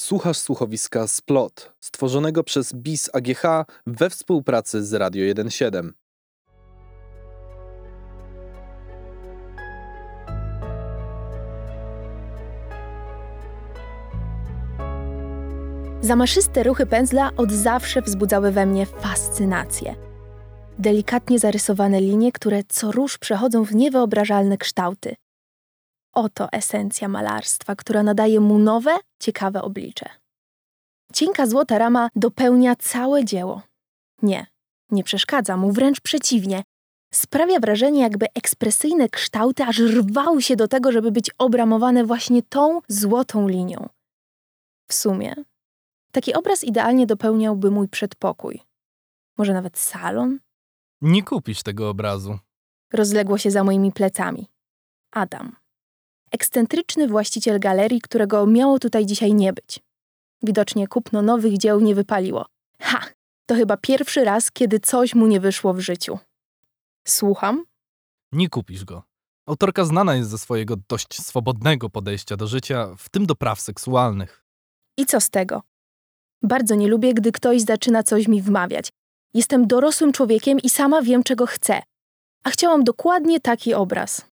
Słuchasz słuchowiska Splot, stworzonego przez BIS AGH we współpracy z Radio 1.7. Zamaszyste ruchy pędzla od zawsze wzbudzały we mnie fascynację. Delikatnie zarysowane linie, które co róż przechodzą w niewyobrażalne kształty. Oto esencja malarstwa, która nadaje mu nowe, ciekawe oblicze. Cienka złota rama dopełnia całe dzieło. Nie, nie przeszkadza mu, wręcz przeciwnie. Sprawia wrażenie, jakby ekspresyjne kształty aż rwały się do tego, żeby być obramowane właśnie tą złotą linią. W sumie, taki obraz idealnie dopełniałby mój przedpokój. Może nawet salon? Nie kupisz tego obrazu. Rozległo się za moimi plecami. Adam. Ekscentryczny właściciel galerii, którego miało tutaj dzisiaj nie być. Widocznie kupno nowych dzieł nie wypaliło. Ha! To chyba pierwszy raz, kiedy coś mu nie wyszło w życiu. Słucham? Nie kupisz go. Autorka znana jest ze swojego dość swobodnego podejścia do życia, w tym do praw seksualnych. I co z tego? Bardzo nie lubię, gdy ktoś zaczyna coś mi wmawiać. Jestem dorosłym człowiekiem i sama wiem, czego chcę. A chciałam dokładnie taki obraz.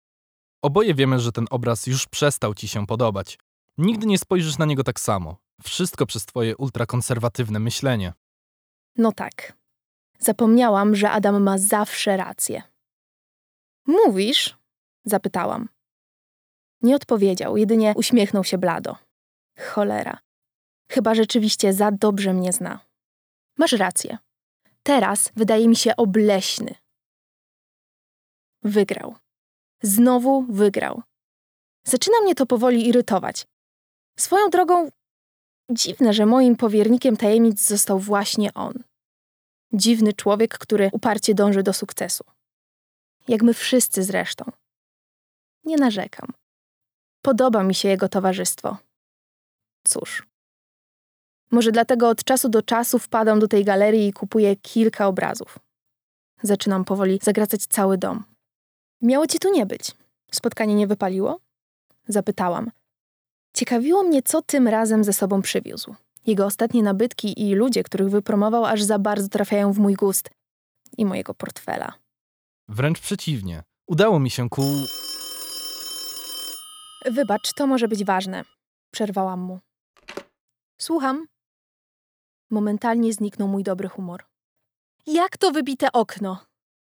Oboje wiemy, że ten obraz już przestał ci się podobać. Nigdy nie spojrzysz na niego tak samo. Wszystko przez twoje ultrakonserwatywne myślenie. No tak. Zapomniałam, że Adam ma zawsze rację. Mówisz? zapytałam. Nie odpowiedział, jedynie uśmiechnął się blado. Cholera. Chyba rzeczywiście za dobrze mnie zna. Masz rację. Teraz wydaje mi się obleśny. Wygrał. Znowu wygrał. Zaczyna mnie to powoli irytować. Swoją drogą, dziwne, że moim powiernikiem tajemnic został właśnie on. Dziwny człowiek, który uparcie dąży do sukcesu. Jak my wszyscy zresztą. Nie narzekam. Podoba mi się jego towarzystwo. Cóż. Może dlatego od czasu do czasu wpadam do tej galerii i kupuję kilka obrazów. Zaczynam powoli zagracać cały dom. Miało ci tu nie być. Spotkanie nie wypaliło? Zapytałam. Ciekawiło mnie, co tym razem ze sobą przywiózł. Jego ostatnie nabytki i ludzie, których wypromował, aż za bardzo trafiają w mój gust i mojego portfela. Wręcz przeciwnie. Udało mi się ku. Wybacz, to może być ważne. Przerwałam mu. Słucham. Momentalnie zniknął mój dobry humor. Jak to wybite okno?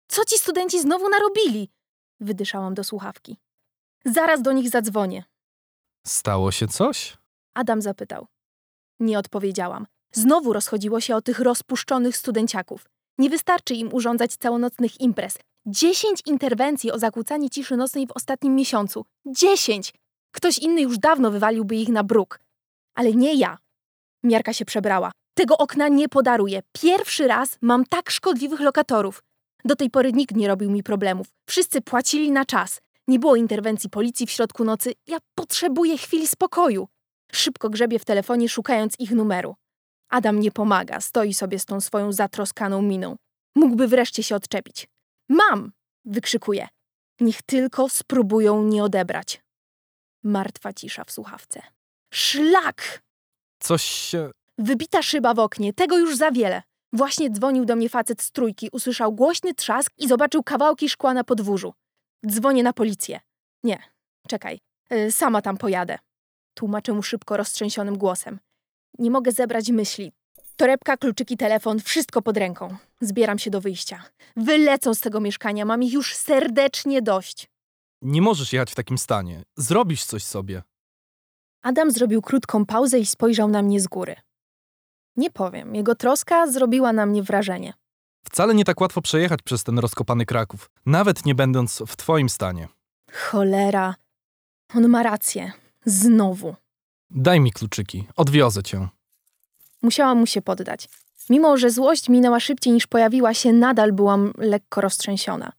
Co ci studenci znowu narobili? Wydyszałam do słuchawki. Zaraz do nich zadzwonię. Stało się coś? Adam zapytał. Nie odpowiedziałam. Znowu rozchodziło się o tych rozpuszczonych studenciaków. Nie wystarczy im urządzać całonocnych imprez. Dziesięć interwencji o zakłócanie ciszy nocnej w ostatnim miesiącu. Dziesięć! Ktoś inny już dawno wywaliłby ich na bruk. Ale nie ja. Miarka się przebrała. Tego okna nie podaruję. Pierwszy raz mam tak szkodliwych lokatorów. Do tej pory nikt nie robił mi problemów. Wszyscy płacili na czas. Nie było interwencji policji w środku nocy. Ja potrzebuję chwili spokoju. Szybko grzebię w telefonie, szukając ich numeru. Adam nie pomaga, stoi sobie z tą swoją zatroskaną miną. Mógłby wreszcie się odczepić. Mam! wykrzykuje. Niech tylko spróbują nie odebrać. Martwa cisza w słuchawce. Szlak! Coś się. Wybita szyba w oknie, tego już za wiele. Właśnie dzwonił do mnie facet z trójki, usłyszał głośny trzask i zobaczył kawałki szkła na podwórzu. Dzwonię na policję. Nie, czekaj, y, sama tam pojadę. Tłumaczę mu szybko roztrzęsionym głosem. Nie mogę zebrać myśli. Torebka, kluczyki, telefon, wszystko pod ręką. Zbieram się do wyjścia. Wylecą z tego mieszkania, mam ich już serdecznie dość. Nie możesz jechać w takim stanie. Zrobisz coś sobie. Adam zrobił krótką pauzę i spojrzał na mnie z góry. Nie powiem, jego troska zrobiła na mnie wrażenie. Wcale nie tak łatwo przejechać przez ten rozkopany Kraków, nawet nie będąc w twoim stanie. Cholera. On ma rację. Znowu. Daj mi kluczyki, odwiozę cię. Musiałam mu się poddać. Mimo, że złość minęła szybciej niż pojawiła się, nadal byłam lekko roztrzęsiona.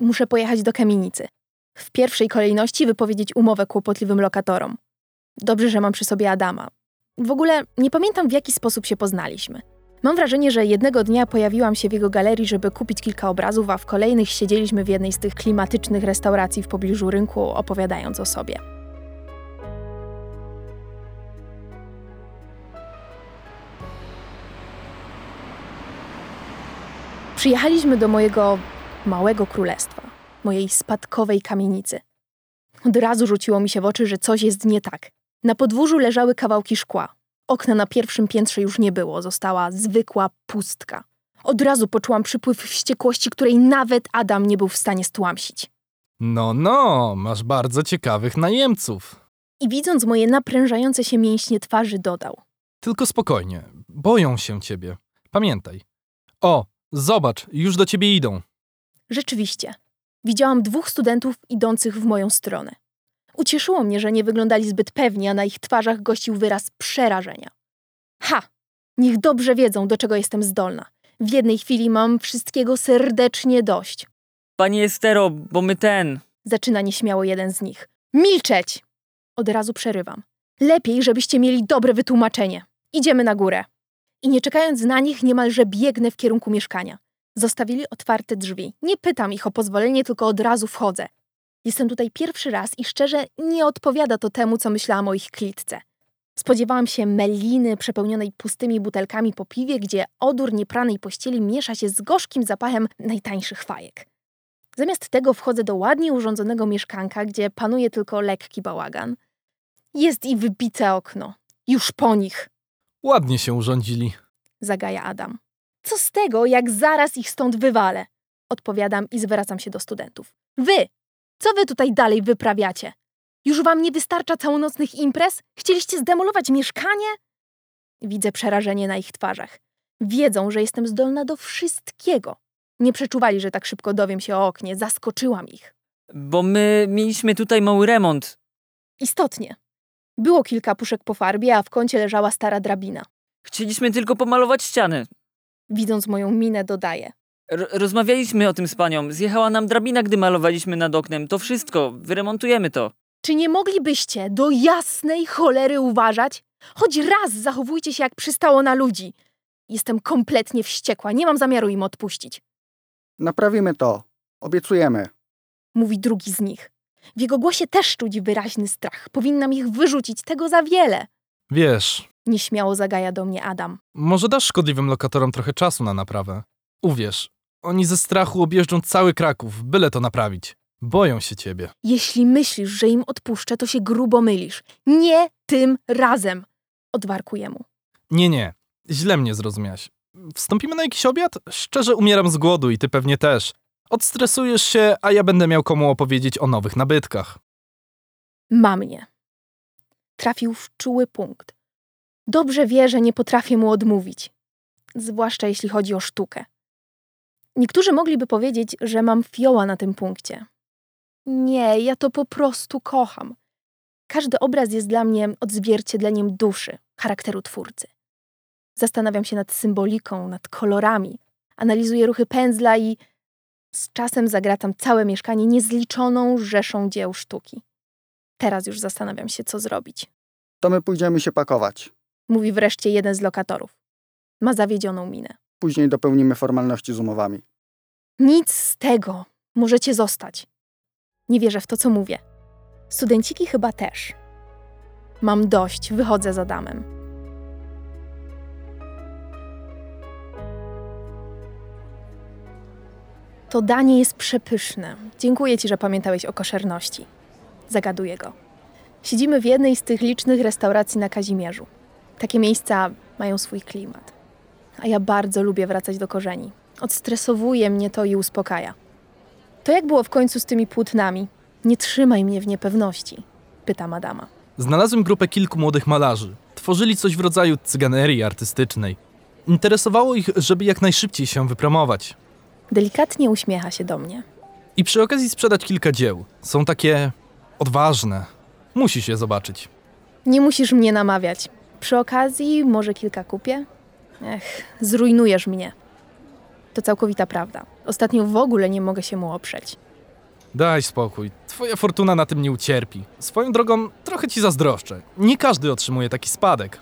Muszę pojechać do kamienicy. W pierwszej kolejności wypowiedzieć umowę kłopotliwym lokatorom. Dobrze, że mam przy sobie Adama. W ogóle nie pamiętam, w jaki sposób się poznaliśmy. Mam wrażenie, że jednego dnia pojawiłam się w jego galerii, żeby kupić kilka obrazów, a w kolejnych siedzieliśmy w jednej z tych klimatycznych restauracji w pobliżu rynku, opowiadając o sobie. Przyjechaliśmy do mojego małego królestwa, mojej spadkowej kamienicy. Od razu rzuciło mi się w oczy, że coś jest nie tak. Na podwórzu leżały kawałki szkła. Okna na pierwszym piętrze już nie było, została zwykła pustka. Od razu poczułam przypływ wściekłości, której nawet Adam nie był w stanie stłamsić. No, no, masz bardzo ciekawych najemców. I widząc moje naprężające się mięśnie twarzy, dodał: Tylko spokojnie, boją się ciebie. Pamiętaj. O, zobacz, już do ciebie idą. Rzeczywiście, widziałam dwóch studentów idących w moją stronę. Ucieszyło mnie, że nie wyglądali zbyt pewnie, a na ich twarzach gościł wyraz przerażenia. Ha! Niech dobrze wiedzą, do czego jestem zdolna. W jednej chwili mam wszystkiego serdecznie dość. Panie Estero, bo my ten. Zaczyna nieśmiało jeden z nich. Milczeć! Od razu przerywam. Lepiej, żebyście mieli dobre wytłumaczenie. Idziemy na górę. I nie czekając na nich, niemalże biegnę w kierunku mieszkania. Zostawili otwarte drzwi. Nie pytam ich o pozwolenie, tylko od razu wchodzę. Jestem tutaj pierwszy raz i szczerze nie odpowiada to temu, co myślałam o ich klitce. Spodziewałam się meliny przepełnionej pustymi butelkami po piwie, gdzie odór niepranej pościeli miesza się z gorzkim zapachem najtańszych fajek. Zamiast tego wchodzę do ładnie urządzonego mieszkanka, gdzie panuje tylko lekki bałagan. Jest i wybite okno. Już po nich, Ładnie się urządzili. zagaja Adam. Co z tego, jak zaraz ich stąd wywalę? Odpowiadam i zwracam się do studentów. Wy! Co wy tutaj dalej wyprawiacie? Już wam nie wystarcza całonocnych imprez? Chcieliście zdemolować mieszkanie? Widzę przerażenie na ich twarzach. Wiedzą, że jestem zdolna do wszystkiego. Nie przeczuwali, że tak szybko dowiem się o oknie. Zaskoczyłam ich. Bo my mieliśmy tutaj mały remont. Istotnie. Było kilka puszek po farbie, a w kącie leżała stara drabina. Chcieliśmy tylko pomalować ściany. Widząc moją minę, dodaje. Rozmawialiśmy o tym z panią. Zjechała nam drabina, gdy malowaliśmy nad oknem. To wszystko. Wyremontujemy to. Czy nie moglibyście do jasnej cholery uważać? Choć raz zachowujcie się jak przystało na ludzi. Jestem kompletnie wściekła, nie mam zamiaru im odpuścić. Naprawimy to. Obiecujemy. Mówi drugi z nich. W jego głosie też czuć wyraźny strach. Powinnam ich wyrzucić, tego za wiele. Wiesz, Nieśmiało zagaja do mnie Adam. może dasz szkodliwym lokatorom trochę czasu na naprawę. Uwierz, oni ze strachu objeżdżą cały Kraków, byle to naprawić. Boją się ciebie. Jeśli myślisz, że im odpuszczę, to się grubo mylisz. Nie tym razem. Odwarkuję mu. Nie, nie, źle mnie zrozumiałaś. Wstąpimy na jakiś obiad? Szczerze umieram z głodu i ty pewnie też. Odstresujesz się, a ja będę miał komu opowiedzieć o nowych nabytkach. Ma mnie. Trafił w czuły punkt. Dobrze wie, że nie potrafię mu odmówić, zwłaszcza jeśli chodzi o sztukę. Niektórzy mogliby powiedzieć, że mam fioła na tym punkcie. Nie, ja to po prostu kocham. Każdy obraz jest dla mnie odzwierciedleniem duszy, charakteru twórcy. Zastanawiam się nad symboliką, nad kolorami, analizuję ruchy pędzla i z czasem zagratam całe mieszkanie niezliczoną rzeszą dzieł sztuki. Teraz już zastanawiam się, co zrobić. To my pójdziemy się pakować. Mówi wreszcie jeden z lokatorów. Ma zawiedzioną minę. Później dopełnimy formalności z umowami. Nic z tego. Możecie zostać. Nie wierzę w to, co mówię. Studenciki chyba też. Mam dość, wychodzę za damem. To danie jest przepyszne. Dziękuję ci, że pamiętałeś o koszerności. Zagaduję go. Siedzimy w jednej z tych licznych restauracji na Kazimierzu. Takie miejsca mają swój klimat. A ja bardzo lubię wracać do korzeni. Odstresowuje mnie to i uspokaja. To jak było w końcu z tymi płótnami? Nie trzymaj mnie w niepewności, pyta madama. Znalazłem grupę kilku młodych malarzy. Tworzyli coś w rodzaju cyganerii artystycznej. Interesowało ich, żeby jak najszybciej się wypromować. Delikatnie uśmiecha się do mnie. I przy okazji sprzedać kilka dzieł. Są takie odważne. Musisz je zobaczyć. Nie musisz mnie namawiać. Przy okazji może kilka kupię? Ech, zrujnujesz mnie. To całkowita prawda. Ostatnio w ogóle nie mogę się mu oprzeć. Daj spokój. Twoja fortuna na tym nie ucierpi. Swoją drogą, trochę ci zazdroszczę. Nie każdy otrzymuje taki spadek.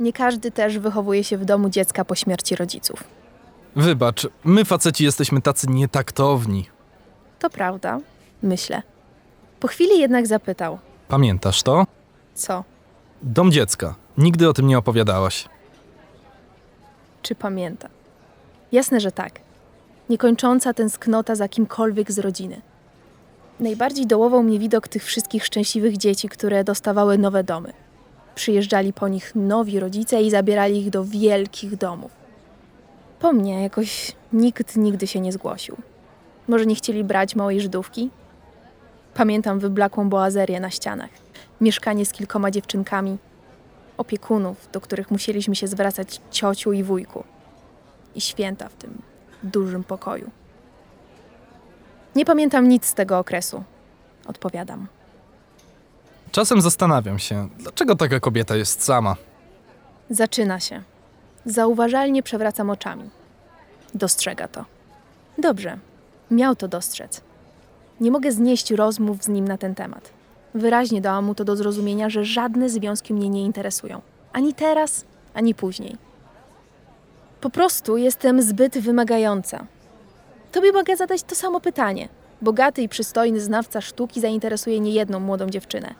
Nie każdy też wychowuje się w domu dziecka po śmierci rodziców. Wybacz, my faceci jesteśmy tacy nietaktowni. To prawda, myślę. Po chwili jednak zapytał: Pamiętasz to? Co? Dom dziecka. Nigdy o tym nie opowiadałaś. Czy pamięta? Jasne, że tak. Niekończąca tęsknota za kimkolwiek z rodziny. Najbardziej dołował mnie widok tych wszystkich szczęśliwych dzieci, które dostawały nowe domy. Przyjeżdżali po nich nowi rodzice i zabierali ich do wielkich domów. Po mnie jakoś nikt nigdy się nie zgłosił. Może nie chcieli brać małej Żydówki? Pamiętam wyblakłą boazerię na ścianach, mieszkanie z kilkoma dziewczynkami, opiekunów, do których musieliśmy się zwracać ciociu i wujku, i święta w tym dużym pokoju. Nie pamiętam nic z tego okresu, odpowiadam. Czasem zastanawiam się, dlaczego taka kobieta jest sama. Zaczyna się. Zauważalnie przewracam oczami. Dostrzega to. Dobrze, miał to dostrzec. Nie mogę znieść rozmów z nim na ten temat. Wyraźnie dałam mu to do zrozumienia, że żadne związki mnie nie interesują. Ani teraz, ani później. Po prostu jestem zbyt wymagająca. Tobie mogę zadać to samo pytanie. Bogaty i przystojny znawca sztuki zainteresuje niejedną młodą dziewczynę.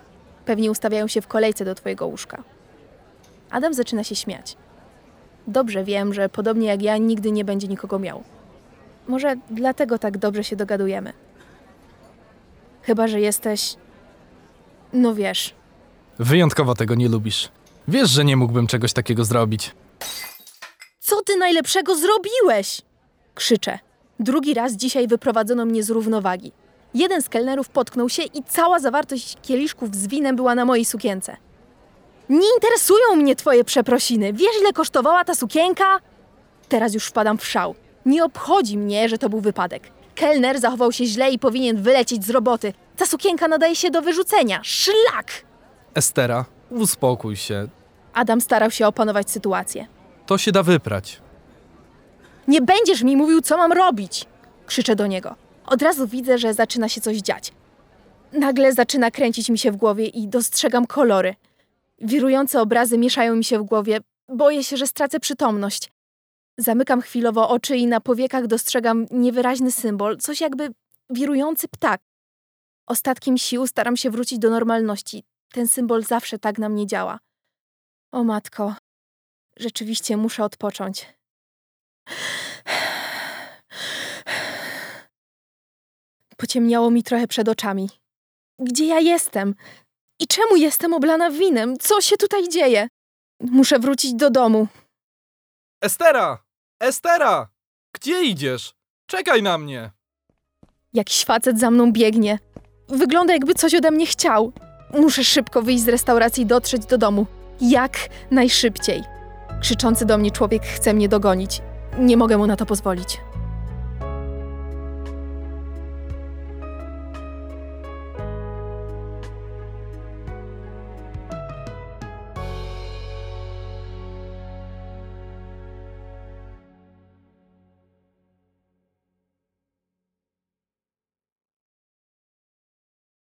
Pewnie ustawiają się w kolejce do twojego łóżka. Adam zaczyna się śmiać. Dobrze wiem, że podobnie jak ja nigdy nie będzie nikogo miał. Może dlatego tak dobrze się dogadujemy. Chyba, że jesteś. No wiesz, Wyjątkowo tego nie lubisz. Wiesz, że nie mógłbym czegoś takiego zrobić. co ty najlepszego zrobiłeś? Krzyczę. Drugi raz dzisiaj wyprowadzono mnie z równowagi. Jeden z kelnerów potknął się i cała zawartość kieliszków z winem była na mojej sukience. Nie interesują mnie twoje przeprosiny. Wiesz, ile kosztowała ta sukienka? Teraz już wpadam w szał. Nie obchodzi mnie, że to był wypadek. Kelner zachował się źle i powinien wylecieć z roboty. Ta sukienka nadaje się do wyrzucenia. Szlak! Estera, uspokój się. Adam starał się opanować sytuację. To się da wyprać. Nie będziesz mi mówił, co mam robić! Krzyczę do niego. Od razu widzę, że zaczyna się coś dziać. Nagle zaczyna kręcić mi się w głowie i dostrzegam kolory. Wirujące obrazy mieszają mi się w głowie. Boję się, że stracę przytomność. Zamykam chwilowo oczy i na powiekach dostrzegam niewyraźny symbol, coś jakby wirujący ptak. Ostatkiem sił staram się wrócić do normalności. Ten symbol zawsze tak na mnie działa. O matko, rzeczywiście muszę odpocząć. Pociemniało mi trochę przed oczami. Gdzie ja jestem? I czemu jestem oblana winem? Co się tutaj dzieje? Muszę wrócić do domu. Estera! Estera! Gdzie idziesz? Czekaj na mnie! Jakiś facet za mną biegnie. Wygląda jakby coś ode mnie chciał. Muszę szybko wyjść z restauracji i dotrzeć do domu. Jak najszybciej. Krzyczący do mnie człowiek chce mnie dogonić. Nie mogę mu na to pozwolić.